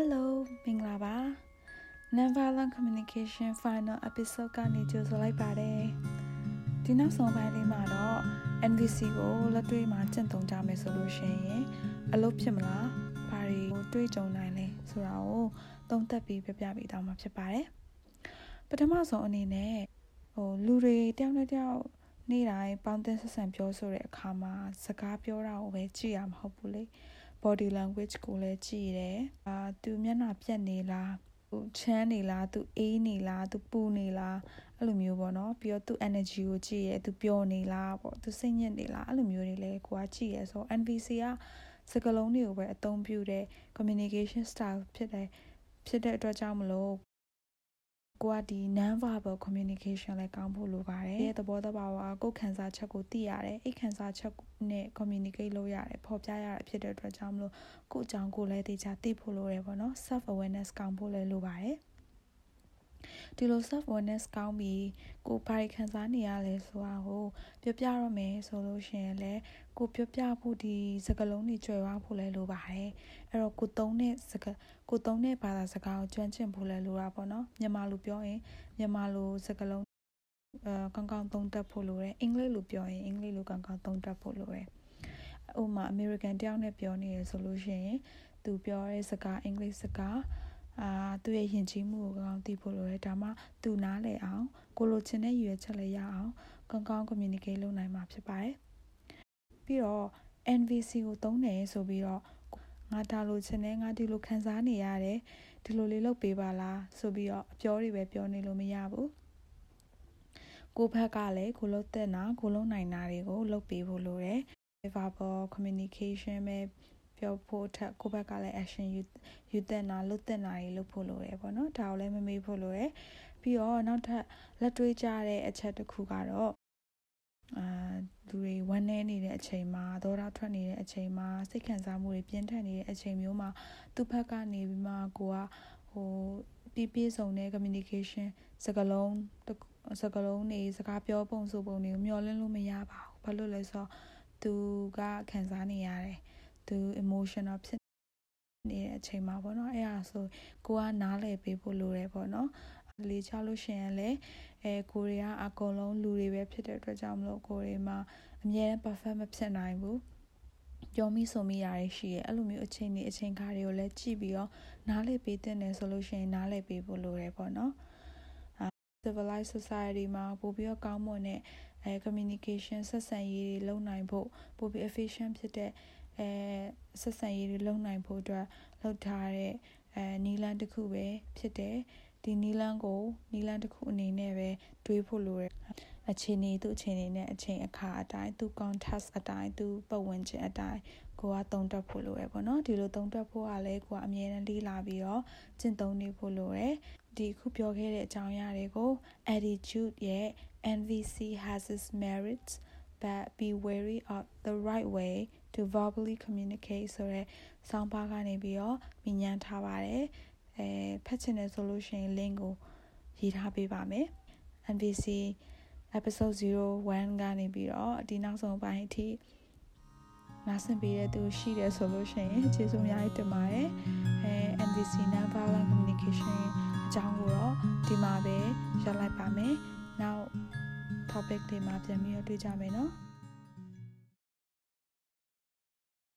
Hello မင်္ဂလာပါ Nonviolent Communication Final Episode ကနေကြိုဆိုလိုက်ပါတယ်ဒီနောက်ဆုံးပိုင်းလေးမှာတော့ NVC ကိုလက်တွေ့မှာကျင့်သုံးကြမယ်ဆိုလို့ရှိရင်အလုပ်ဖြစ်မလားဘာတွေကိုတွေးကြုံနိုင်လဲဆိုတာကိုသုံးသပ်ပြီးပြပြပေးတော့မှာဖြစ်ပါတယ်ပထမဆုံးအနေနဲ့ဟိုလူတွေတယောက်နဲ့တယောက်နေ့တိုင်းပေါင်းတင်ဆက်ဆံပြောဆိုတဲ့အခါမှာစကားပြောတာကိုပဲကြည့်ရမှာမဟုတ်ဘူးလေ body language ကိုလည်းကြည့်တယ်အာသူမျက်နှာပြက်နေလားသူချမ်းနေလားသူအေးနေလားသူပူနေလားအဲ့လိုမျိုးပေါ့နော်ပြီးတော့သူ energy ကိုကြည့်ရဲသူပျော်နေလားပေါ့သူစိတ်ညစ်နေလားအဲ့လိုမျိုးတွေလည်းကိုကကြည့်ရဲဆို NVC ကစကလုံးတွေကိုပဲအသုံးပြုတဲ့ communication style ဖြစ်တယ်ဖြစ်တဲ့အတွက်ကြောင့်မလို့ ကိုကဒီ non verbal communication လည်းကောင်းဖို့လိုပါတယ်။သဘောတဘာဝကိုခံစားချက်ကိုသိရတယ်။အိတ်ခံစားချက်နဲ့ communicate လုပ်ရတယ်။ဖော်ပြရတာဖြစ်တဲ့အတွက်ကြောင့်မလို့ကိုအကြောင်းကိုလည်းသိချသိဖို့လိုတယ်ပေါ့နော်။ self awareness ကောင်းဖို့လည်းလိုပါတယ်။ ဒီလို self awareness ကောင်းပြီးကိုဘာတွေခံစားနေရလဲဆိုတာကိုပြောပြရမယ်ဆိုလို့ရှိရင်လည်းကိုပြောပြဖို့ဒီစကားလုံးတွေကြွယ်ဝဖို့လည်းလိုပါတယ်အဲ့တော့ကိုသုံးတဲ့စကားကိုသုံးတဲ့ဘာသာစကားကိုကျွမ်းကျင်ဖို့လည်းလိုတာပေါ့နော်မြန်မာလိုပြောရင်မြန်မာလိုစကားလုံးအဲကောင်းကောင်းသုံးတတ်ဖို့လိုတယ်အင်္ဂလိပ်လိုပြောရင်အင်္ဂလိပ်လိုကောင်းကောင်းသုံးတတ်ဖို့လိုတယ်ဥပမာအမေရိကန်တယောက်နဲ့ပြောနေရဆိုလို့ရှိရင်သူပြောတဲ့စကားအင်္ဂလိပ်စကား အာသူ့ရဲ့ယဉ်ကျေးမှုကိုကောင်းသိဖို့လိုတယ်ဒါမှသူနားလည်အောင်ကိုလိုချင်တဲ့ရည်ရွယ်ချက်လည်းရအောင်ကောင်းကောင်း communicate လုပ်နိုင်မှာဖြစ်ပါတယ်ပြီးတော့ NVC ကိုသုံးတယ်ဆိုပြီးတော့ငါဒါလိုချင်တယ်ငါဒီလိုခံစားနေရတယ်ဒီလိုလေးလုပ်ပေးပါလားဆိုပြီးတော့အပြောတွေပဲပြောနေလို့မရဘူးကိုဘက်ကလည်းကိုလုံးတဲ့နာကိုလုံးနိုင်တာတွေကိုလုပ်ပေးဖို့လိုတယ် verbal communication ပဲ ပြောဖို့ထက်ကိုယ့်ဘက်ကလည်း action ယူယူတဲ့နာလုပ်တဲ့နာတွေလုပ်ဖို့လိုတယ်ပေါ့နော်ဒါကိုလည်းမမေ့ဖို့လိုတယ်ပြီးတော့နောက်ထပ်လက်တွေးကြတဲ့အချက်တစ်ခုကတော့အာလူတွေဝမ်းနည်းနေတဲ့အချိန်မှာဒေါသထွက်နေတဲ့အချိန်မှာစိတ်ခံစားမှုတွေပြင်းထန်နေတဲ့အချိန်မျိုးမှာသူ့ဘက်ကနေပြီးမှကိုကဟိုပြပြဆုံးတဲ့ communication စကားလုံးစကားလုံးတွေစကားပြောပုံဆိုပုံတွေကိုမျှော်လင့်လို့မရပါဘူးဘာလို့လဲဆိုတော့သူကခံစားနေရတယ် သူ emotional ဖြစ်နေတဲ့အချိန်မှာပေါ့နော်အဲ့ဒါဆိုကိုကနားလည်ပေးဖို့လိုတယ်ပေါ့နော်လေးချလို့ရှိရင်လည်းအဲကိုရီးယားအကုန်လုံးလူတွေပဲဖြစ်တဲ့အတွက်ကြောင့်မလို့ကိုရီးမှာအမြဲတမ်း perfect မဖြစ်နိုင်ဘူးပြောမိဆိုမိရတယ်ရှိရဲ့အဲ့လိုမျိုးအချိန်တွေအချိန်ခါတွေကိုလည်းကြည့်ပြီးတော့နားလည်ပေးတဲ့နယ်ဆိုလို့ရှိရင်နားလည်ပေးဖို့လိုတယ်ပေါ့နော် civilized society မှာပို့ပြီးတော့ကောင်းမွန်တဲ့အဲ communication ဆက်ဆံရေးတွေလုပ်နိုင်ဖို့ပို့ပြီး efficient ဖြစ်တဲ့ အဲဆက်ဆံရေးတွေလုပ်နိုင်ဖို့အတွက်လုပ်ထားတဲ့အဲနီလန်းတစ်ခုပဲဖြစ်တယ်ဒီနီလန်းကိုနီလန်းတစ်ခုအနေနဲ့ပဲတွေးဖို့လိုတယ်အခြေအနေသူ့အခြေအနေနဲ့အချိန်အခါအတိုင်းသူ context အတိုင်းသူပတ်ဝန်းကျင်အတိုင်းကိုကတုံတက်ဖို့လိုရယ်ပေါ့နော်ဒီလိုတုံတက်ဖို့ကလည်းကိုကအမြဲတမ်းလေးလာပြီးတော့ကျင့်သုံးနေဖို့လိုရယ်ဒီခုပြောခဲ့တဲ့အကြောင်းအရာတွေကို attitude ရဲ့ NVC has its merits but be wary of the right way to verbally communicate ဆိုရဲဆောင်းပါးကနေပြီးတော့မြင်ညမ်းထားပါတယ်အဲဖတ်ချင်တယ်ဆိုလို့ရှိရင် link ကိုရေးထားပေးပါမယ် NVC episode 01ကနေပြီးတော့ဒီနောက်ဆုံးပိုင်းအထိနားဆင်ပေးတဲ့သူရှိတယ်ဆိုလို့ရှိရင်ကျေးဇူးအများကြီးတင်ပါတယ်အဲ NVC non-violent communication အကြောင်းကိုတော့ဒီမှာပဲရပ်လိုက်ပါမယ်နောက် topic တွေမှာပြန်ပြီးတော့တွေ့ကြမယ်နော်